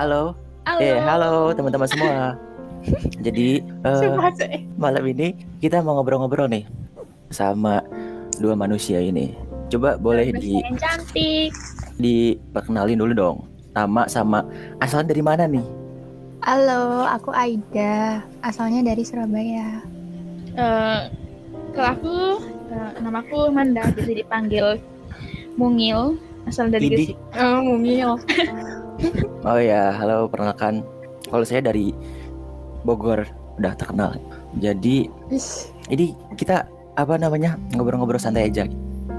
Halo. Halo. Eh, halo teman-teman semua. Jadi Cek. malam ini kita mau ngobrol-ngobrol nih sama dua manusia ini. Coba boleh di Yang cantik. diperkenalin dulu dong. Nama sama asalnya dari mana nih? Halo, aku Aida. Asalnya dari Surabaya. Eh, kalau aku eh, namaku Manda, bisa dipanggil Mungil, asal dari. Gresik. Oh, Mungil. Oh ya, halo perkenalkan. Kalau saya dari Bogor, udah terkenal. Jadi ini kita apa namanya ngobrol-ngobrol santai aja.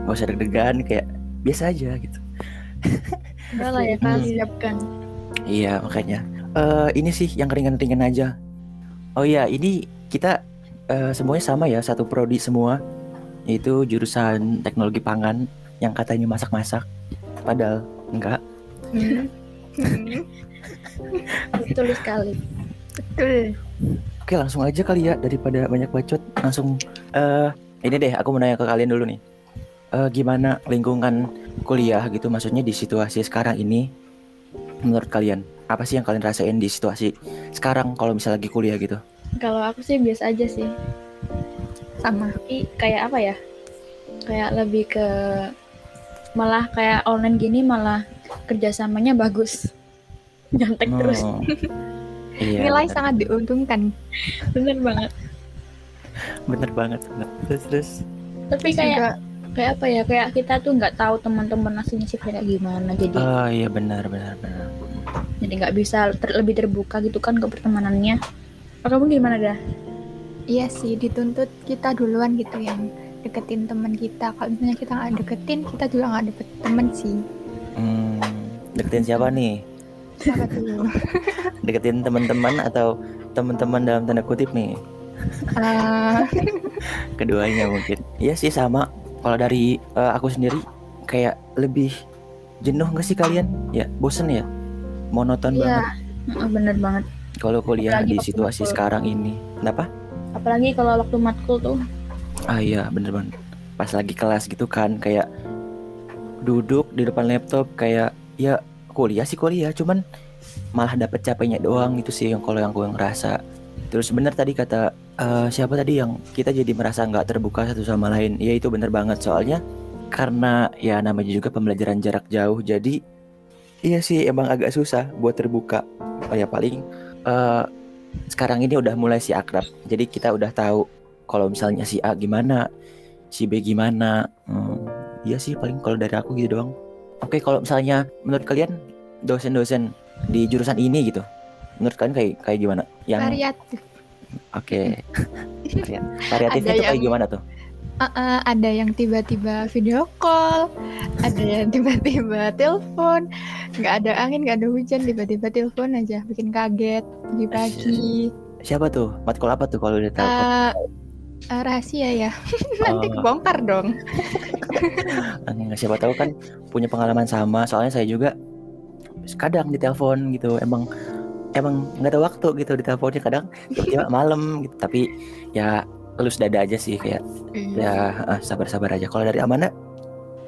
Gak usah deg-degan kayak biasa aja gitu. Udah lah ya kan, Hmm. siapkan. Iya makanya. Eh ini sih yang ringan-ringan aja. Oh iya ini kita eh, semuanya sama ya satu prodi semua. Itu jurusan teknologi pangan yang katanya masak-masak. Padahal enggak. Betul sekali. Betul. Oke langsung aja kali ya daripada banyak bacot langsung eh ini deh aku mau nanya ke kalian dulu nih. Eh gimana lingkungan kuliah gitu maksudnya di situasi sekarang ini menurut kalian apa sih yang kalian rasain di situasi sekarang kalau misalnya lagi kuliah gitu? Kalau aku sih biasa aja sih. Sama. Tapi kayak apa ya? Kayak lebih ke malah kayak online gini malah kerjasamanya bagus. Nyontek terus. Oh. Iya, Nilai bener. sangat diuntungkan. Bener banget. bener banget bener. terus terus Tapi kayak kayak apa ya? Kayak kita tuh nggak tahu teman-teman aslinya sih kayak gimana. Jadi oh iya benar benar benar jadi nggak bisa ter- lebih terbuka gitu kan ke pertemanannya. Kamu gimana dah? Iya sih, dituntut kita duluan gitu yang deketin teman kita. Kalau misalnya kita nggak deketin, kita juga nggak dapet temen sih. Hmm, deketin siapa nih? Apa tuh? deketin teman-teman atau teman-teman dalam tanda kutip nih? Ah, keduanya mungkin. Iya sih sama. Kalau dari eh, aku sendiri kayak lebih jenuh nggak sih kalian? Ya bosen ya? Monoton banget. Iya, heeh, bener banget. kalau kuliah Apalagi di situasi matkul. sekarang ini. Kenapa? Apalagi kalau waktu matkul tuh. Ah iya bener banget. Pas lagi kelas gitu kan kayak duduk di depan laptop kayak ya kuliah sih kuliah cuman malah dapet capeknya doang itu sih yang kalau yang gue ngerasa. Terus bener tadi kata eh, siapa tadi yang kita jadi merasa nggak terbuka satu sama lain? Ya itu bener banget. Soalnya karena ya namanya juga pembelajaran jarak jauh jadi iya sih emang agak susah buat terbuka. Oh ya paling eh, sekarang ini udah mulai si akrab. Jadi kita udah tahu kalau misalnya si A gimana, si B gimana. Hmm, iya sih paling kalau dari aku gitu doang. Oke, kalau misalnya menurut kalian dosen-dosen di jurusan ini gitu. Menurut kalian kayak kayak gimana? Yang variatif. oke. Varia- Variatifnya Ada tuh kayak yang- gimana tuh? Ah, ah, ada yang tiba-tiba video call, ada yang tiba-tiba telepon, nggak ada angin, nggak ada hujan, tiba-tiba telepon aja, bikin kaget pagi-pagi. Siapa tuh? Matkul apa tuh kalau udah tahu? Eh, eh, rahasia ya, nanti Oh. kebongkar dong. Nggak siapa tahu kan punya pengalaman sama. Soalnya saya juga kadang ditelepon gitu. Emang emang nggak ada waktu gitu diteleponnya kadang tiba-tiba malam gitu. Tapi ya lulus dada aja sih kayak ya ah, sabar-sabar aja. Kalau dari Amanda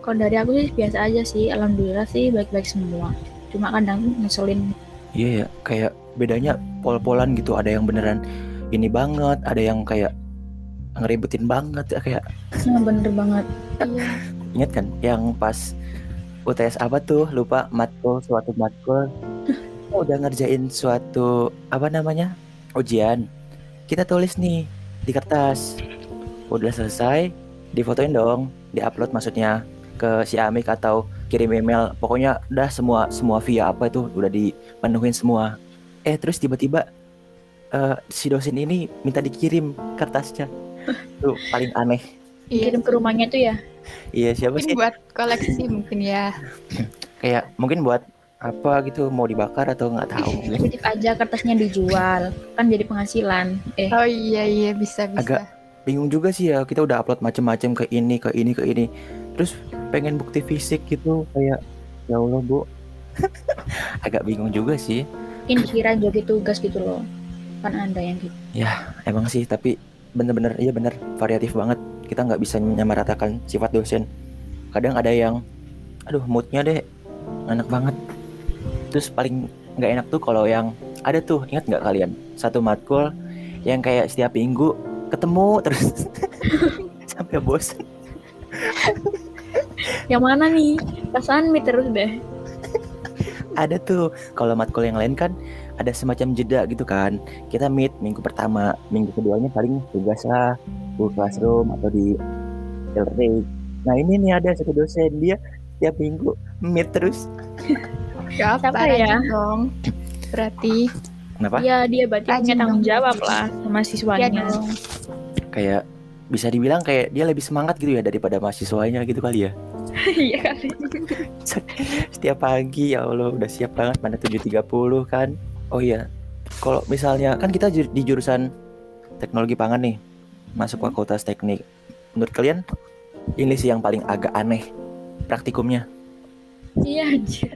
kalau dari aku sih biasa aja sih. Alhamdulillah sih baik-baik semua. Cuma kadang ngeselin. Iya ya, kayak bedanya pol-polan gitu. Ada yang beneran ini banget, ada yang kayak ngeribetin banget ya kayak Nah, bener banget. Iya. inget kan yang pas UTS apa tuh? Lupa matkul suatu matkul. Udah ngerjain suatu apa namanya? Ujian. Kita tulis nih di kertas. Udah selesai difotoin dong diupload maksudnya ke si Amik atau kirim email. Pokoknya udah semua semua via apa itu udah dipenuhin semua. Eh terus tiba-tiba eh, si dosen ini minta dikirim kertasnya tuh paling aneh Iya, Kirim ke rumahnya tuh ya. iya siapa sih mungkin buat koleksi mungkin ya. kayak mungkin buat apa gitu mau dibakar atau nggak tahu Titip aja kertasnya dijual. Kan jadi penghasilan. Eh, Oh iya iya bisa bisa. Agak- bingung juga sih ya kita udah upload macem-macem ke ini ke ini ke ini terus pengen bukti fisik gitu kayak ya Allah bu agak bingung juga sih mungkin kira jadi tugas gitu loh. Kan ada yang gitu. emang sih tapi bener-bener iya bener variatif banget. Kita nggak bisa menyamaratakan sifat dosen. Kadang ada yang aduh moodnya deh enak banget. Terus paling nggak enak tuh kalau yang ada tuh ingat nggak kalian? Satu matkul yang kayak setiap minggu ketemu terus. Sampai bosan Yang mana nih? Perasaan mi terus deh. ada tuh kalau matkul yang lain kan ada semacam jeda gitu kan kita meet minggu pertama minggu keduanya paling tugas lah Google Classroom atau di LRT nah ini nih ada satu dosen dia tiap minggu meet terus Gak apa Siapa ya? dong. Berarti kenapa Iya dia berarti Rajin punya tanggung jawab lah sama ya siswanya. dong. kayak bisa dibilang kayak dia lebih semangat gitu ya daripada mahasiswanya gitu kali ya Iya kali. setiap pagi ya Allah udah siap banget pada 7.30 kan oh iya kalau misalnya kan kita di jurusan teknologi pangan nih masuk fakultas teknik menurut kalian ini sih yang paling agak aneh praktikumnya Iya anjir.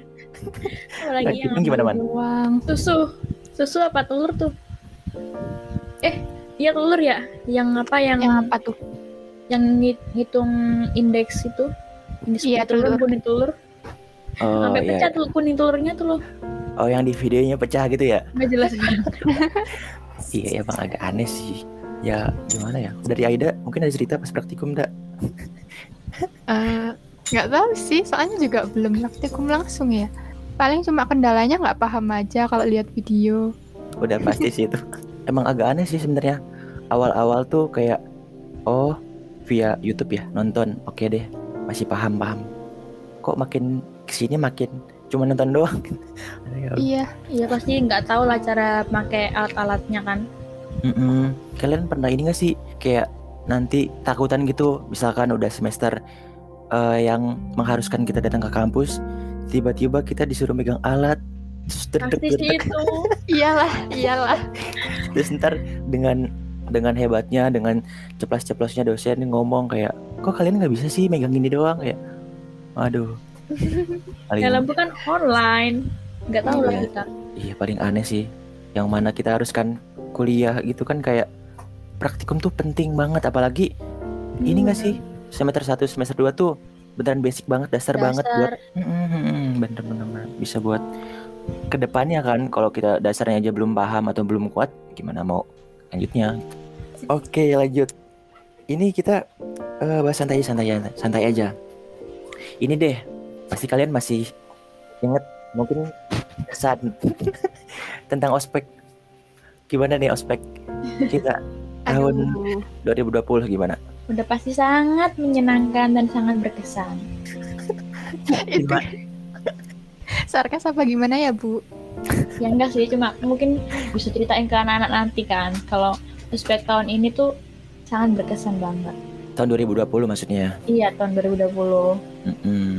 Apalagi yang gimana man Uang. susu. Susu apa telur tuh? Eh, iya telur ya? Yang apa yang Yang apa tuh? yang ngit- ngitung indeks itu? Indeks Iya, telur, telur. kuning telur. oh Sampai iya pecah tuh kuning telurnya tuh loh. Oh yang di videonya pecah gitu ya? Nggak jelas banget. iya emang agak aneh sih. Ya gimana ya? Dari Aida mungkin ada cerita pas praktikum enggak Eh, nggak tahu sih, soalnya juga belum praktikum langsung ya. Paling cuma kendalanya nggak paham aja kalau lihat video. udah pasti sih itu. Emang agak aneh sih sebenarnya. Awal-awal tuh kayak oh via YouTube ya nonton. Oke deh masih paham paham kok makin ke sini makin cuma nonton doang ya. Iya, Iya pasti nggak tahu lah cara pakai alat-alatnya kan. Mm-mm. kalian pernah ini gak sih kayak nanti takutan gitu misalkan udah semester eh, yang mengharuskan kita datang ke kampus tiba-tiba kita disuruh megang alat terus sih itu. iyalah, iyalah. terus ntar dengan dengan hebatnya dengan ceplas-ceplosnya dosen ngomong kayak kok kalian nggak bisa sih megang ini doang kayak waduh paling Dalam bukan online. Nggak tahu lah Iya. kita. iya paling aneh sih yang mana kita harus kan kuliah gitu kan kayak praktikum tuh penting banget apalagi ini Hmm. gak sih semester 1 semester 2 tuh beneran basic banget dasar, banget buat Dasar. Bener-bener bisa buat ke depannya kan kalau kita dasarnya aja belum paham atau belum kuat gimana mau lanjutnya oke lanjut ini kita eh, bahas santai santai santai aja ini deh pasti kalian masih inget mungkin kesan tentang ospek gimana nih ospek kita tahun Aduh. 2020 gimana Udah pasti sangat menyenangkan dan sangat berkesan. Itu sarkas apa gimana ya, Bu? Ya enggak sih, cuma mungkin bisa ceritain ke anak-anak nanti kan. Kalau ospek tahun ini tuh sangat berkesan banget. tahun 2020 maksudnya Iya, tahun 2020. Mm-mm.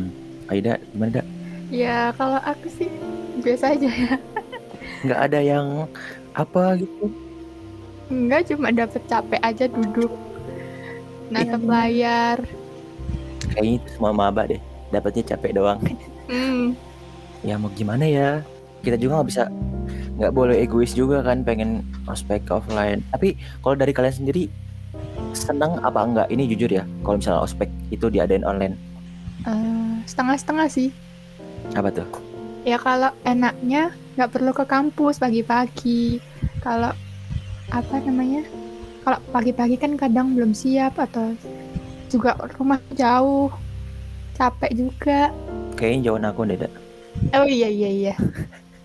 Aida gimana dak Ya, kalau aku sih biasa aja ya. nggak ada yang apa gitu Enggak, cuma dapet capek aja duduk. Natap Iya. layar. kayaknya itu semua maba deh dapatnya capek doang Hmm, ya mau gimana ya kita juga nggak bisa nggak boleh egois juga kan pengen ospek offline tapi kalau dari kalian sendiri senang apa enggak ini jujur ya kalau misalnya ospek itu diadain online eh, setengah-setengah sih. apa tuh Ya kalau enaknya nggak perlu ke kampus pagi-pagi. Kalau apa namanya? Kalau pagi-pagi kan kadang belum siap atau juga rumah jauh. Capek juga. kayaknya jauhan aku deh Dak. Oh iya iya iya.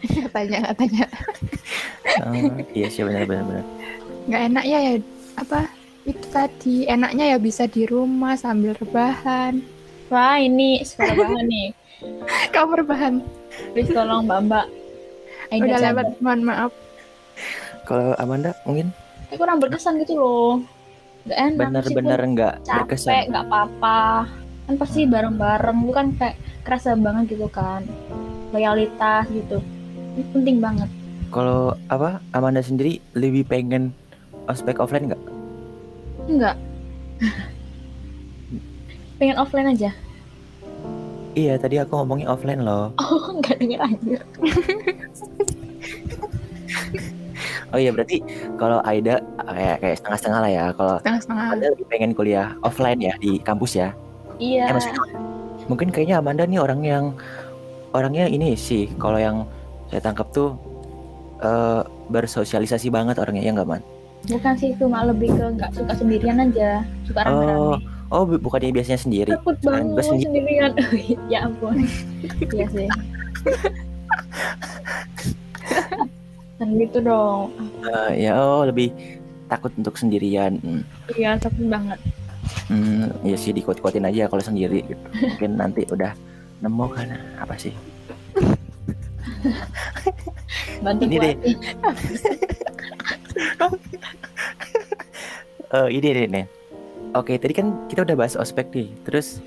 katanya katanya Ah, iya sih benar benar benar nggak enak ya ya apa itu tadi enaknya ya bisa di rumah sambil rebahan. Wah, ini suara bahan nih. Kamu rebahan. Please tolong Mbak Mbak. Aida Udah lewat, mohon maaf. kalau Amanda mungkin Kayak kurang berkesan gitu loh. Gak enak. benar-benar nggak meskipun capek, berkesan nggak apa-apa. Kan pasti bareng-bareng. Lu kan kayak kerasa banget gitu kan. Loyalitas gitu. Ini penting banget. kalau apa Amanda sendiri lebih pengen ospek offline nggak Enggak. Pengen offline aja. iya tadi aku ngomongin offline loh Oh, enggak denger anjir. oh iya berarti kalau Aida kayak kayak setengah-setengah lah ya kalau Setengah-setengah. Anda lebih pengen kuliah offline ya di kampus ya Iya. Eh, maksudnya, mungkin kayaknya Amanda nih orang yang orangnya ini sih kalau yang saya tangkap tuh eh, bersosialisasi banget orangnya ya nggak man Bukan sih cuma lebih ke nggak suka sendirian aja, suka oh rame-rame. oh bu- bukannya biasanya sendiri Takut banget gue sendiri. sendirian. ya ampun. Iya sih. Dan gitu dong. Eh, ya oh lebih takut untuk sendirian Hmm. Iya takut banget. Hmm, ya sih dikuat-kuatin aja kalau sendiri gitu. Mungkin nanti udah nemu kan apa sih? Bantu Ini deh. Eh ini deh nih. Oke, tadi kan kita udah bahas ospek nih. Terus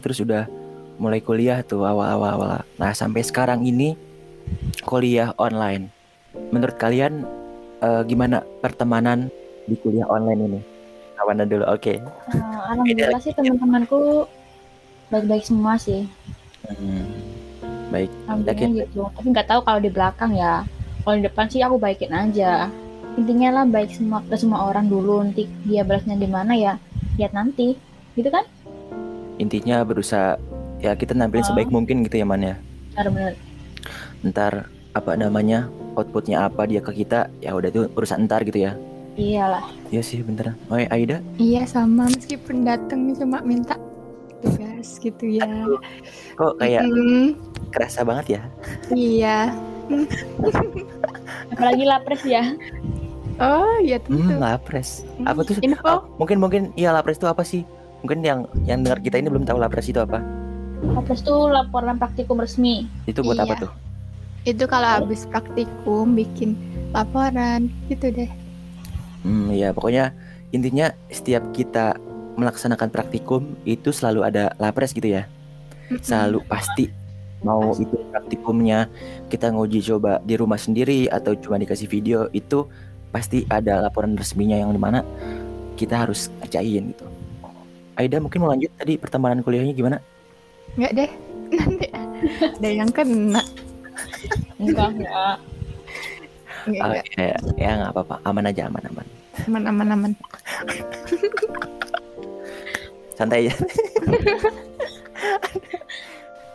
terus udah mulai kuliah tuh awal-awal awal. Nah, sampai sekarang ini kuliah online. Menurut kalian eh, gimana pertemanan di kuliah online ini? Kawan dulu. Oke. Eh, Alhamdulillah sih teman-temanku baik-baik semua sih. Hmm, Baik. Alhamdulillah gitu. Tapi nggak tahu kalau di belakang ya. Kalau di depan sih aku baikin aja. Intinya lah baik semua ke semua orang dulu. Nanti dia balasnya di mana ya lihat nanti. Gitu kan? Intinya berusaha ya kita nampilin Oh. sebaik mungkin gitu ya man ya. Benar-benar. Ntar apa namanya outputnya apa dia ke kita ya udah itu urusan ntar gitu ya. Iyalah. Iya sih bener. Oh Aida? Iya sama meskipun datang cuma minta tugas gitu ya. Kok kayak Mm, kerasa banget ya? iya. Apalagi lapres ya. Oh iya tentu. Hmm, lapres. Apa tuh? Info Oh, mungkin mungkin iya lapres itu apa sih? Mungkin yang yang dengar kita ini belum tahu lapres itu apa? Lapres tuh laporan praktikum resmi. Itu buat apa Iya. tuh? itu kalau habis praktikum bikin laporan gitu deh. Hmm, ya pokoknya intinya setiap kita melaksanakan praktikum itu selalu ada lapres gitu ya. Selalu pasti mau itu praktikumnya kita nguji coba di rumah sendiri atau cuma dikasih video itu pasti ada laporan resminya yang di mana kita harus kerjain gitu. Aida mungkin mau lanjut tadi pertemanan kuliahnya gimana? Enggak deh. Nanti ada yang kena. Enggak, enggak. Enggak, enggak. Oke, ya nggak apa-apa, aman aja, aman aman. Aman aman aman. Santai aja.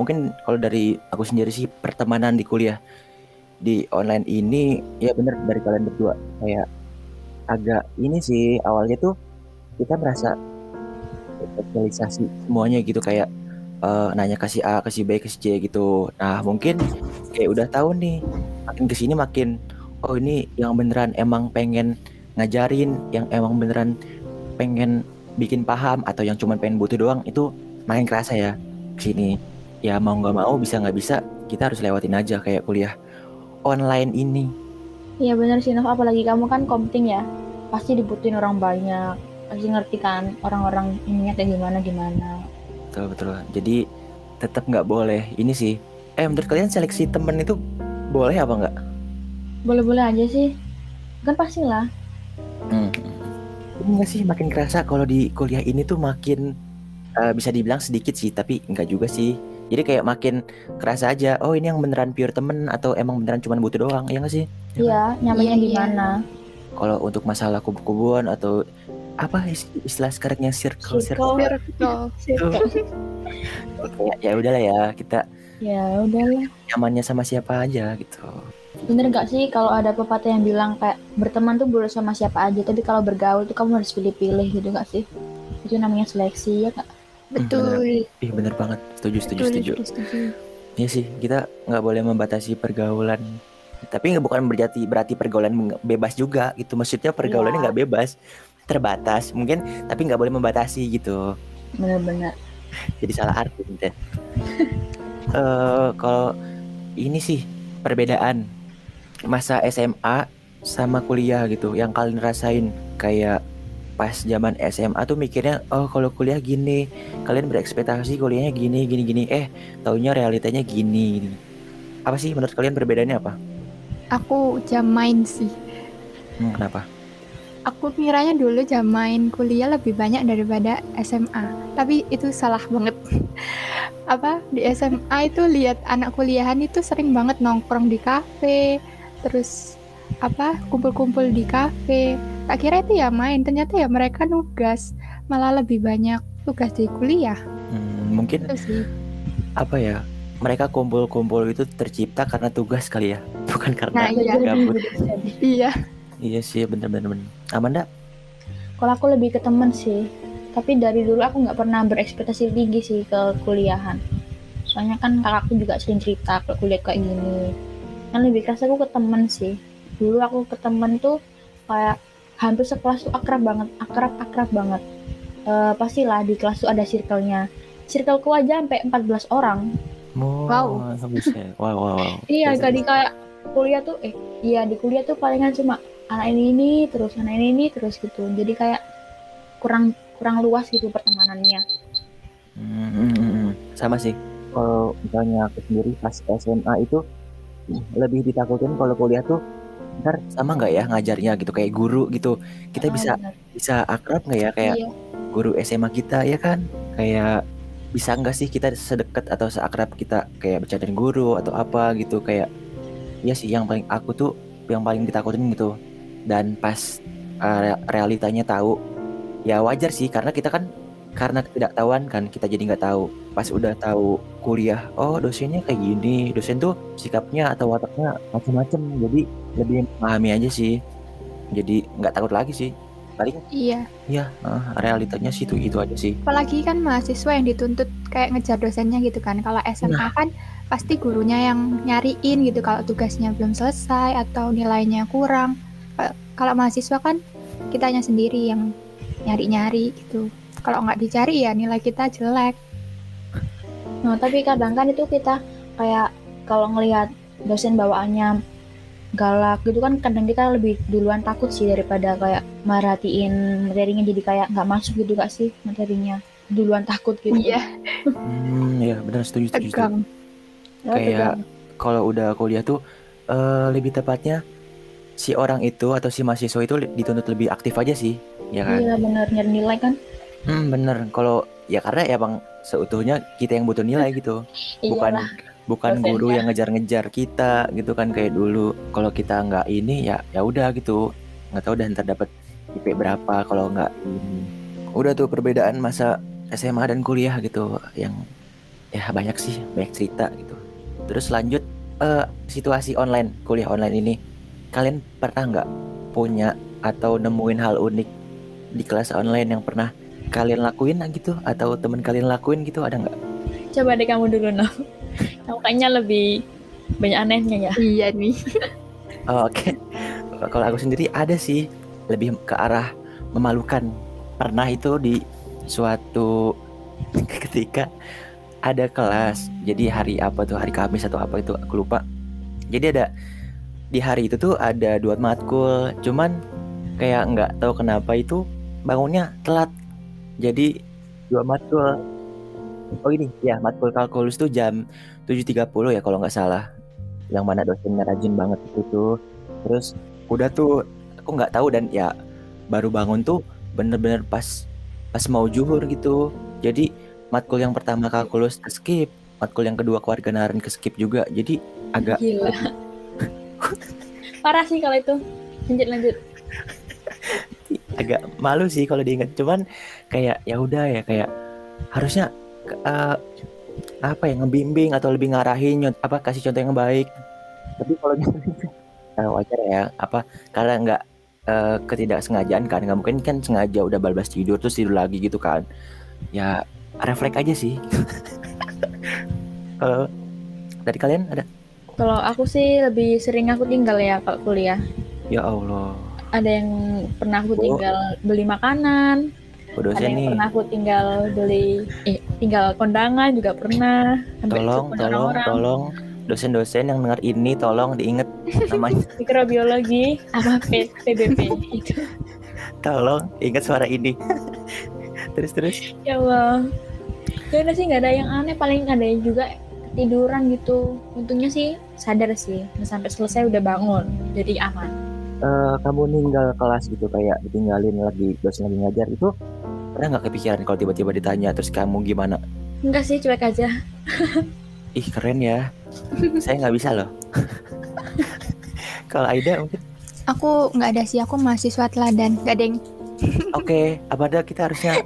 Mungkin kalau dari aku sendiri sih pertemanan di kuliah di online ini ya bener dari kalian berdua kayak agak ini sih awalnya tuh kita merasa sosialisasi semuanya gitu kayak eh, nanya kasih A, kasih B, kasih C gitu. Nah mungkin kayak udah tahu nih makin ke sini makin oh ini yang beneran emang pengen ngajarin, yang emang beneran pengen bikin paham atau yang cuma pengen butuh doang itu makin kerasa ya sini. Ya mau nggak mau bisa nggak bisa kita harus lewatin aja kayak kuliah online ini. Iya benar sih, Nov. Apalagi kamu kan komting ya. Pasti dibutuhin orang banyak. Pasti ngerti kan orang-orang ininya kayak gimana gimana. Betul betul. Jadi tetap nggak boleh ini sih. Eh menurut kalian seleksi temen itu boleh apa nggak? Boleh-boleh aja sih. Kan pastilah. Hmm. Enggak sih makin kerasa kalau di kuliah ini tuh makin eh, bisa dibilang sedikit sih tapi enggak juga sih. Jadi kayak makin kerasa aja. Oh ini yang beneran pure temen atau emang beneran cuma butuh doang? Ya nggak sih? Iya, nyamannya Iya, di iya. mana. Kalau untuk masalah kubu-kubuan atau apa is- istilah sekarangnya circle circle Circle. Circle. kayak ya udahlah ya kita Ya udahlah. nyamannya sama siapa aja gitu. Bener gak sih kalau ada pepatah yang bilang kayak berteman tuh boleh sama siapa aja, tapi kalau bergaul tuh kamu harus pilih-pilih gitu gak sih? Itu namanya seleksi ya kak? Betul. Ih bener banget. Setuju setuju Betul, setuju. betul, setuju. Iya sih, kita nggak boleh membatasi pergaulan. Tapi nggak bukan berarti berarti pergaulan bebas juga gitu. Maksudnya pergaulannya Iya. nggak bebas, terbatas mungkin, tapi nggak boleh membatasi gitu. Bener-bener. Jadi salah arti gitu. Eh, kalau ini sih perbedaan masa SMA sama kuliah gitu, yang kalian rasain kayak pas zaman SMA tuh mikirnya oh kalau kuliah gini kalian berekspektasi kuliahnya gini gini gini eh taunya realitanya gini, gini. apa sih menurut kalian perbedaannya apa Aku jam main sih. Hmm, kenapa Aku ngiranya dulu jam main kuliah lebih banyak daripada SMA. Tapi itu salah banget. Apa di SMA itu lihat anak kuliahan itu sering banget nongkrong di kafe, terus apa kumpul-kumpul di kafe. Tak kira itu ya main, ternyata ya mereka nugas. Malah lebih banyak tugas di kuliah. Hmm, mungkin Itu sih. apa ya mereka kumpul-kumpul itu tercipta karena tugas kali ya bukan Nah, karena iya. gabut. Iya. Iya sih bener-bener. bener. Amanda? Kalau aku lebih ke temen sih. Tapi dari dulu aku nggak pernah berekspektasi tinggi sih ke kuliahan. Soalnya kan kakakku juga sering cerita kalau kuliah kayak gini. Yang lebih keras aku ke temen sih. Dulu aku ke temen tuh kayak hampir sekelas tuh akrab banget, akrab-akrab banget. Eh pastilah di kelas tuh ada circle-nya. Circleku aja sampai 14 orang. Wow. Buset. Wow, wow, wow. Iya, Terus, gak di kayak kuliah tuh eh iya di kuliah tuh palingan cuma anak ini ini terus anak ini ini terus gitu. Jadi kayak kurang kurang luas gitu pertemanannya. Hmm, hmm, hmm, hmm. Sama sih. Kalau misalnya aku sendiri pas SMA itu lebih ditakutin kalau kuliah tuh ntar sama nggak ya ngajarnya gitu kayak guru gitu kita Ah, bisa benar. bisa akrab nggak ya kayak Iya. guru SMA kita ya kan kayak bisa nggak sih kita sedekat atau seakrab kita kayak bercandain guru atau apa gitu kayak ya sih yang paling aku tuh yang paling ditakutin gitu dan pas uh, re- realitanya tahu ya wajar sih karena kita kan karena ketidaktahuan kan kita jadi nggak tahu pas udah tahu kuliah oh dosennya kayak gini dosen tuh sikapnya atau wataknya macam-macam jadi lebih memahami aja sih jadi nggak takut lagi sih paling Iya. ya uh, realitanya sih itu itu aja sih Apalagi kan mahasiswa yang dituntut kayak ngejar dosennya gitu kan. Kalau SMA kan pasti gurunya yang nyariin gitu kalau tugasnya belum selesai atau nilainya kurang. Kalau- Kalau mahasiswa kan kitanya sendiri yang nyari-nyari gitu. Kalau nggak dicari ya nilai kita jelek. Nah, tapi kadang kan itu kita kayak kalau ngelihat dosen bawaannya galak gitu kan kadang kita lebih duluan takut sih daripada kayak merhatiin materinya jadi kayak nggak masuk gitu gak sih materinya duluan takut gitu Iya, Hmm, ya benar setuju setuju. setuju. tegang. Ya, Kayak kalau udah kuliah tuh eh, lebih tepatnya si orang itu atau si mahasiswa itu dituntut lebih aktif aja sih, ya kan? iya bener nyari nilai kan Hmm, bener. Kalau ya karena ya bang seutuhnya kita yang butuh nilai gitu, bukan iyalah bukan guru yang ngejar-ngejar kita gitu kan kayak dulu. Kalau kita nggak ini ya ya udah gitu, nggak tahu dan ntar dapat IP berapa kalau nggak ini. Udah tuh perbedaan masa SMA dan kuliah gitu yang ya banyak sih banyak cerita gitu. Terus lanjut eh, situasi online kuliah online ini, kalian pernah nggak punya atau nemuin hal unik di kelas online yang pernah kalian lakuin gitu atau temen kalian lakuin gitu ada nggak? coba deh kamu dulu no kamu kayaknya lebih banyak anehnya ya Iya nih. Oh, Oke, kalau aku sendiri ada sih lebih ke arah memalukan. Pernah itu di suatu ketika ada kelas, jadi hari apa tuh hari Kamis atau apa itu aku lupa. Jadi ada di hari itu tuh ada dua matkul, cuman kayak nggak tahu kenapa itu bangunnya telat. Jadi dua matkul. Oh ini. Ya matkul kalkulus tuh jam 7.30 ya kalau nggak salah. Yang mana dosennya rajin banget itu. Tuh terus udah tuh aku nggak tahu dan ya baru bangun tuh bener-bener pas pas mau juhur gitu. Jadi matkul yang pertama kalkulus ke skip matkul yang kedua kewarganegaraan ke skip juga. Jadi agak gila. parah sih kalau itu. Lanjut lanjut. Agak malu sih kalau diingat. Cuman kayak ya udah ya kayak harusnya eh, apa ya ngebimbing atau lebih ngarahin apa kasih contoh yang baik. Tapi kalau gitu eh, wajar ya apa karena nggak eh, ketidaksengajaan kan nggak mungkin kan sengaja udah balbas tidur terus tidur lagi gitu kan. Ya refleks aja sih. Kalau dari kalian ada? Kalau aku sih lebih sering aku tinggal ya kalau kuliah. Ya Allah. Ada yang pernah aku Oh. tinggal beli makanan ada dosen yang nih. pernah aku tinggal beli eh tinggal kondangan juga pernah. Sampai tolong tolong orang-orang. tolong. Dosen-dosen yang dengar ini tolong diinget namanya. Mikrobiologi apa P- PBB itu. Tolong ingat suara ini. Terus terus. Ya Allah. Ya udah sih nggak ada yang aneh. Paling ada yang juga tiduran gitu. Untungnya sih sadar sih. Sampai selesai udah bangun. Jadi aman. Eh, kamu ninggal kelas gitu kayak ditinggalin lagi dosen lagi ngajar. Itu pernah nggak kepikiran kalau tiba-tiba ditanya terus kamu gimana enggak sih cuek aja ih keren ya saya nggak bisa loh kalau Aida mungkin Aku nggak ada sih, aku mahasiswa teladan. Gak ada yang oke apa ada kita harusnya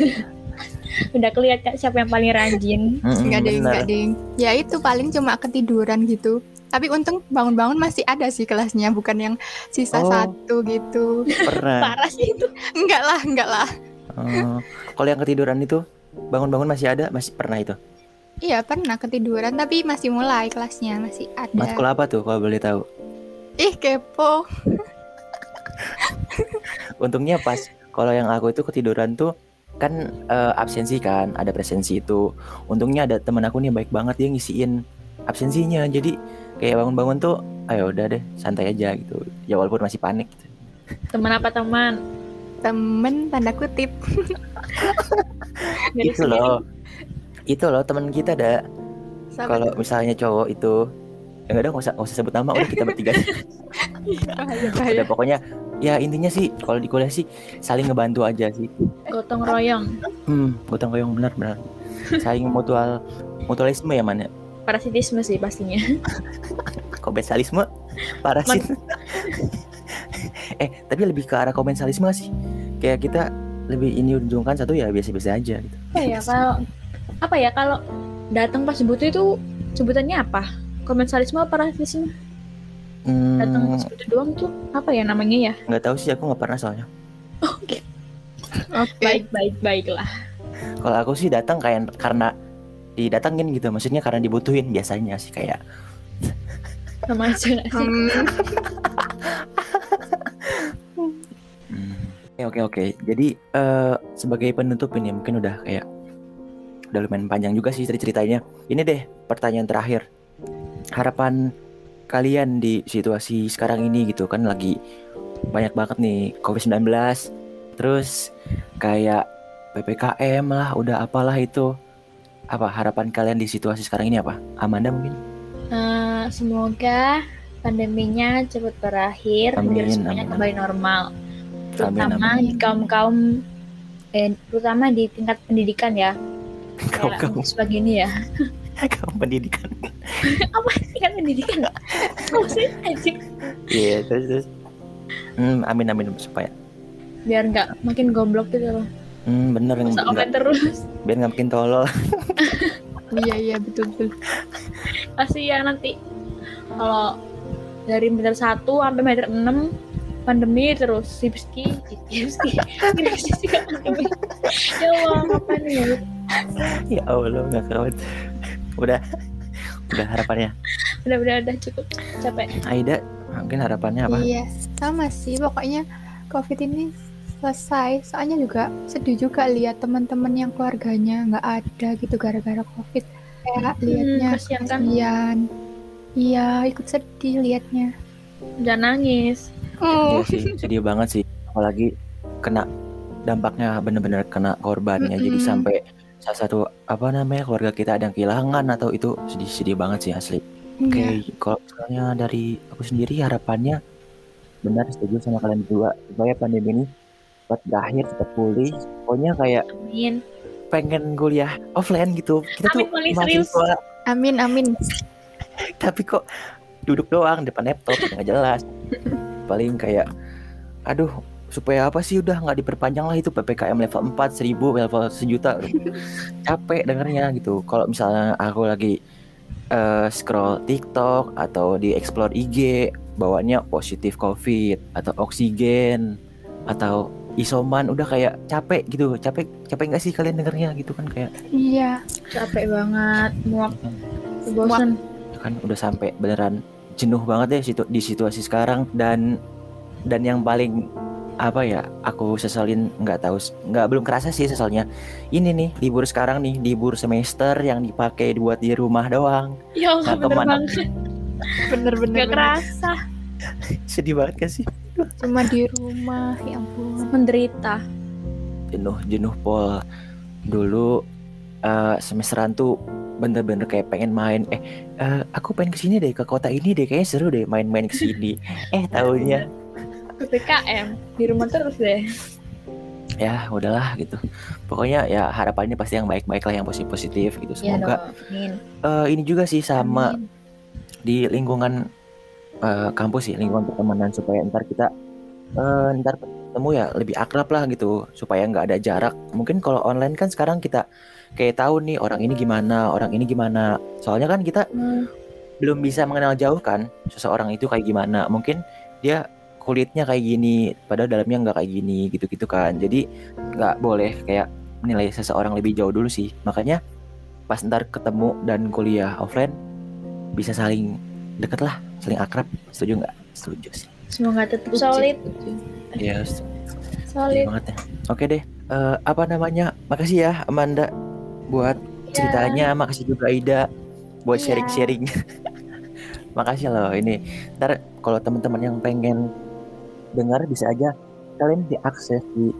udah kelihatan siapa yang paling rajin nggak ada yang bener. nggak ada yang. Ya itu paling cuma ketiduran gitu. Tapi untung bangun-bangun masih ada sih kelasnya, bukan yang sisa Oh. satu gitu. Pernah. Parah sih itu. Enggak lah, enggak lah. Oh, kalau yang ketiduran itu bangun-bangun masih ada, masih pernah itu. Iya pernah ketiduran tapi masih mulai kelasnya masih ada. Matkul apa tuh kalau boleh tahu? Ih kepo. Untungnya pas kalau yang aku itu ketiduran tuh kan eh, absensi kan, ada presensi itu. Untungnya ada temen aku nih baik banget dia ngisiin absensinya. Jadi kayak bangun-bangun tuh, ayo udah deh santai aja gitu. Ya walaupun masih panik. Gitu. Teman apa teman? Temen tanda kutip. Itu loh, itu loh teman kita ada. Kalau misalnya cowok itu, ya nggak ada nggak usah, nggak usah sebut nama, udah kita bertiga. Udah pokoknya ya intinya sih kalau di kuliah sih saling ngebantu aja sih. gotong royong. Hmm, gotong royong benar benar. Saling mutual mutualisme ya mana? Parasitisme sih pastinya. Komensalisme, parasit. eh, tapi lebih ke arah komensalisme sih? Kayak kita lebih ini ujungkan satu ya biasa-biasa aja gitu. Apa ya kalau apa ya kalau datang pas butuh itu sebutannya apa? Komensalisme parasitisme? Datang Hmm, pas butuh doang tuh apa ya namanya ya? nggak tahu sih aku nggak pernah soalnya. Oke. Baik baik baiklah. Kalau aku sih datang kayak karena didatengin gitu, maksudnya karena dibutuhin biasanya sih kayak Sama aja? Hmm. Oke oke oke. Jadi eh, sebagai penutup ini mungkin udah kayak udah lumayan panjang juga sih ceritanya. Ini deh pertanyaan terakhir. Harapan kalian di situasi sekarang ini gitu kan lagi banyak banget nih COVID-19. Terus kayak PPKM lah, udah apalah itu. Apa harapan kalian di situasi sekarang ini apa? Amanda mungkin? Eh, semoga pandeminya cepat berakhir biar Amin, semuanya amin. kembali normal. Amin, Terutama amin. di kaum kaum eh, terutama di tingkat pendidikan ya. Kau Kayak kau sebagai ini ya. kau pendidikan. Apa tingkat pendidikan? Apa sih anjing? Iya, terus terus. Hmm, amin amin supaya. Biar nggak makin goblok gitu loh. Hmm, bener Masa nggak open terus. biar nggak makin tolol. iya iya betul betul. Pasti ya nanti kalau dari meter 1 sampai meter 6 pandemi terus Sipski Sipski Sipski pandemi ya Allah apa nih ya ya Allah nggak kawat. Udah, udah harapannya. udah udah udah cukup capek Aida, mungkin harapannya apa? Iya sama sih pokoknya COVID ini selesai. Soalnya juga sedih juga lihat teman-teman yang keluarganya nggak ada gitu gara-gara COVID. Kayak liatnya kasihan kan kasihan. Iya ikut sedih liatnya. jangan nangis Iya Oh. sih, sedih banget sih. Apalagi kena dampaknya bener-bener kena korbannya. Jadi Mm-mm. sampai salah satu apa namanya keluarga kita ada yang kehilangan atau itu sedih-sedih banget sih asli. Oke, Iya. kalau misalnya dari aku sendiri harapannya benar setuju sama kalian berdua supaya pandemi ini cepat berakhir, cepat pulih. Pokoknya kayak amin pengen kuliah offline gitu. Kita tuh Amin, serius. mahasiswa Amin amin. tapi kok duduk doang depan laptop nggak jelas. Paling kayak aduh supaya apa sih udah nggak diperpanjang lah itu PPKM level 4 1000 level sejuta capek dengernya gitu kalau misalnya aku lagi eh, scroll TikTok atau di explore IG bawanya positif COVID atau oksigen atau isoman udah kayak capek gitu. Capek capek nggak sih kalian dengernya gitu kan kayak Iya. capek banget muak bosan kan udah sampai beneran jenuh banget ya situ di situasi sekarang. Dan dan yang paling apa ya aku seselin nggak tahu nggak belum kerasa sih seselnya ini nih libur sekarang nih libur semester yang dipakai buat di rumah doang. Ya Allah Nggak bener ke mana. banget. Bener-bener. gak kerasa. Sedih banget kan sih Cuma di rumah ya ampun. menderita. Jenuh jenuh pol. Dulu eh, semesteran tuh bener-bener kayak pengen main. Eh eh, aku pengen ke sini deh ke kota ini deh. Kayaknya seru deh main-main ke sini eh tahunya PPKM di rumah terus deh. Ya udahlah gitu. Pokoknya ya harapannya pasti yang baik-baik lah yang positif-positif gitu. Ya semoga dong amin. eh, ini juga sih sama Amin. di lingkungan eh, kampus sih lingkungan pertemanan supaya ntar kita eh, ntar ketemu ya lebih akrab lah gitu supaya nggak ada jarak. Mungkin kalau online kan sekarang kita kayak tahu nih orang ini gimana orang ini gimana. Soalnya kan kita Hmm, belum bisa mengenal jauh kan seseorang itu kayak gimana. Mungkin dia kulitnya kayak gini padahal dalamnya nggak kayak gini gitu-gitu kan. Jadi nggak boleh kayak menilai seseorang lebih jauh dulu sih. Makanya pas ntar ketemu dan kuliah offline bisa saling deket lah saling akrab setuju nggak? Setuju sih. Semoga tetap solid. ya setuju. Solid. banget ya. Oke deh Eh, apa namanya? Makasih ya Amanda buat ceritanya. Makasih juga Ida buat Iya. sharing-sharing. Makasih loh ini. Ntar kalau teman-teman yang pengen dengar bisa aja kalian diakses di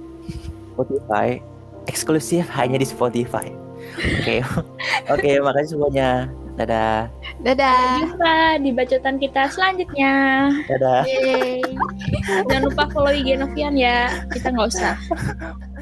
Spotify. Eksklusif hanya di Spotify. Oke. Oke makasih semuanya dadah Dadah. Jumpa di bacotan kita selanjutnya. dadah Yeay. Jangan lupa follow IG Novian ya. Kita nggak usah.